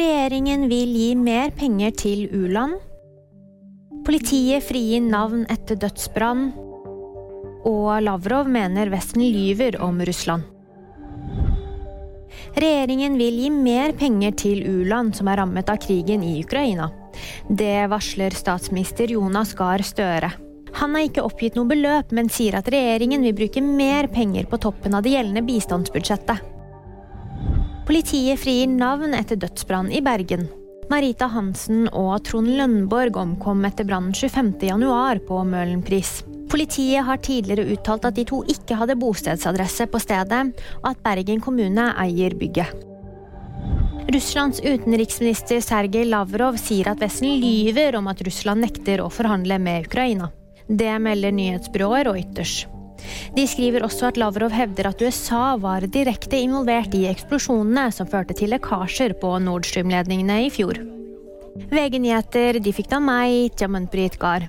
Regjeringen vil gi mer penger til u-land. Politiet frigir navn etter dødsbrann. Og Lavrov mener Vesten lyver om Russland. Regjeringen vil gi mer penger til u-land som er rammet av krigen i Ukraina. Det varsler statsminister Jonas Gahr Støre. Han har ikke oppgitt noe beløp, men sier at regjeringen vil bruke mer penger på toppen av det gjeldende bistandsbudsjettet. Politiet frigir navn etter dødsbrann i Bergen. Marita Hansen og Trond Lønborg omkom etter brannen 25.1 på Møhlenpris. Politiet har tidligere uttalt at de to ikke hadde bostedsadresse på stedet, og at Bergen kommune eier bygget. Russlands utenriksminister Sergej Lavrov sier at Vesten lyver om at Russland nekter å forhandle med Ukraina. Det melder nyhetsbyrået Reuters. De skriver også at Lavrov hevder at USA var direkte involvert i eksplosjonene som førte til lekkasjer på Nord Stream-ledningene i fjor. VG-nyheter de fikk da meg, Jamanpreet Gahr.